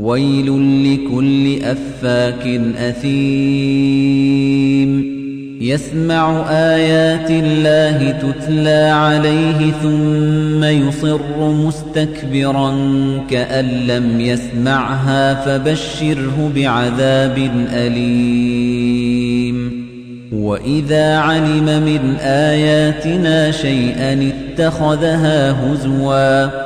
ويل لكل أفاك أثيم. يسمع آيات الله تتلى عليه ثم يصر مستكبرا كأن لم يسمعها فبشره بعذاب أليم. وإذا علم من آياتنا شيئا اتخذها هزواً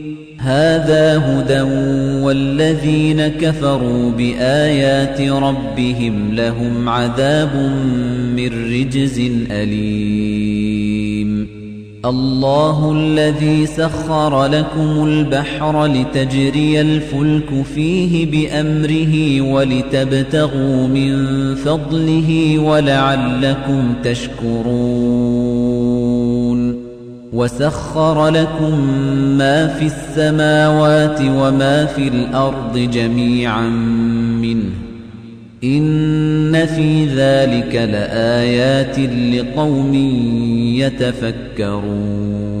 هذا هدى والذين كفروا بآيات ربهم لهم عذاب من رجز أليم. الله الذي سخر لكم البحر لتجري الفلك فيه بأمره ولتبتغوا من فضله ولعلكم تشكرون. وسخر لكم ما في السماوات وما في الأرض جميعا منه. إن في ذلك لآيات لقوم يتفكرون.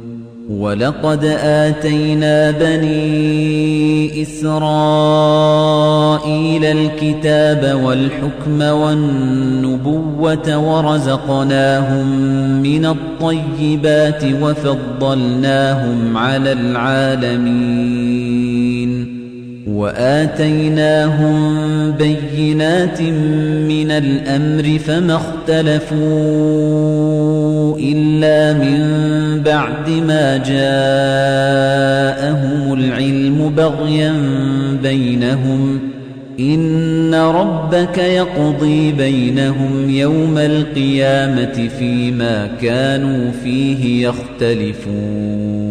ولقد آتينا بني إسرائيل الكتاب والحكم والنبوة ورزقناهم من الطيبات وفضلناهم على العالمين وآتيناهم بينات من الأمر فما اختلفوا إلا من بعد ما جاءهم العلم بغيا بينهم. إن ربك يقضي بينهم يوم القيامة فيما كانوا فيه يختلفون.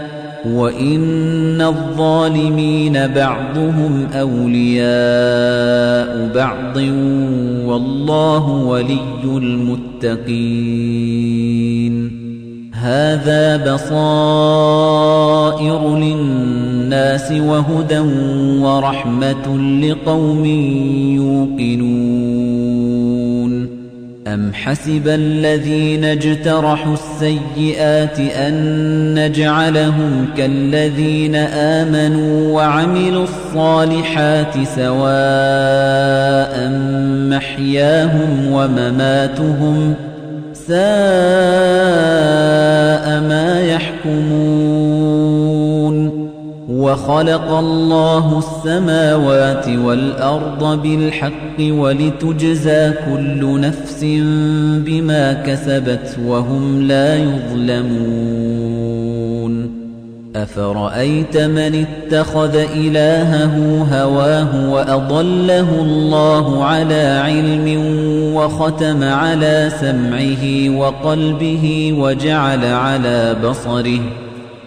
وإن الظالمين بعضهم أولياء بعض والله ولي المتقين هذا بصائر للناس وهدى ورحمة لقوم يوقنون أَمْ حَسِبَ الَّذِينَ اجْتَرَحُوا السَّيِّئَاتِ أَن نَّجْعَلَهُمْ كَالَّذِينَ آمَنُوا وَعَمِلُوا الصَّالِحَاتِ سَوَاءً مَّحْيَاهُمْ وَمَمَاتُهُمْ سَاءَ وَخَلَقَ اللَّهُ السَّمَاوَاتِ وَالْأَرْضَ بِالْحَقِّ وَلِتُجْزَىٰ كُلُّ نَفْسٍ بِمَا كَسَبَتْ وَهُمْ لَا يُظْلَمُونَ. أَفَرَأَيْتَ مَنِ اتَّخَذَ إِلَٰهَهُ هَوَاهُ وَأَضَلَّهُ اللَّهُ عَلَىٰ عِلْمٍ وَخَتَمَ عَلَىٰ سَمْعِهِ وَقَلْبِهِ وَجَعَلَ عَلَىٰ بَصَرِهِ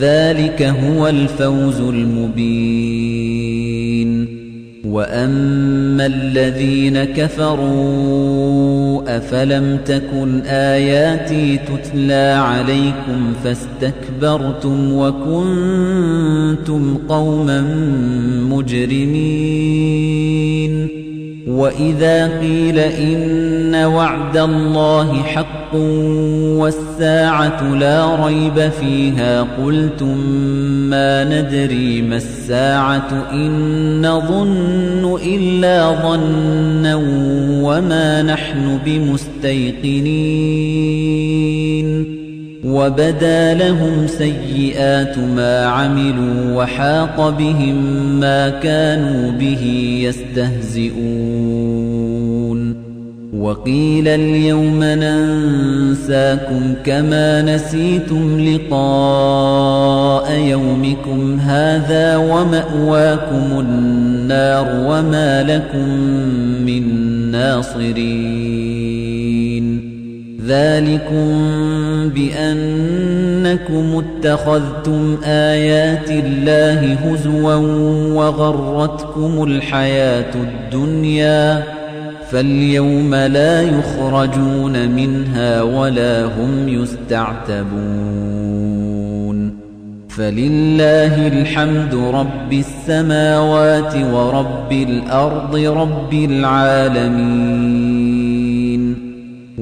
ذلك هو الفوز المبين. وأما الذين كفروا أفلم تكن آياتي تتلى عليكم فاستكبرتم وكنتم قوما مجرمين. وإذا قيل إن وعد الله حق والساعة لا ريب فيها قلتم ما ندري ما الساعة إن نظن إلا ظنا وما نحن بمستيقنين وبدا لهم سيئات ما عملوا وحاق بهم ما كانوا به يستهزئون. وقيل اليوم ننساكم كما نسيتم لقاء يومكم هذا ومأواكم النار وما لكم من ناصرين. ذلكم بأنكم اتخذتم آيات الله هزوا وغرتكم الحياة الدنيا فاليوم لا يخرجون منها ولا هم يستعتبون فلله الحمد رب السماوات ورب الأرض رب العالمين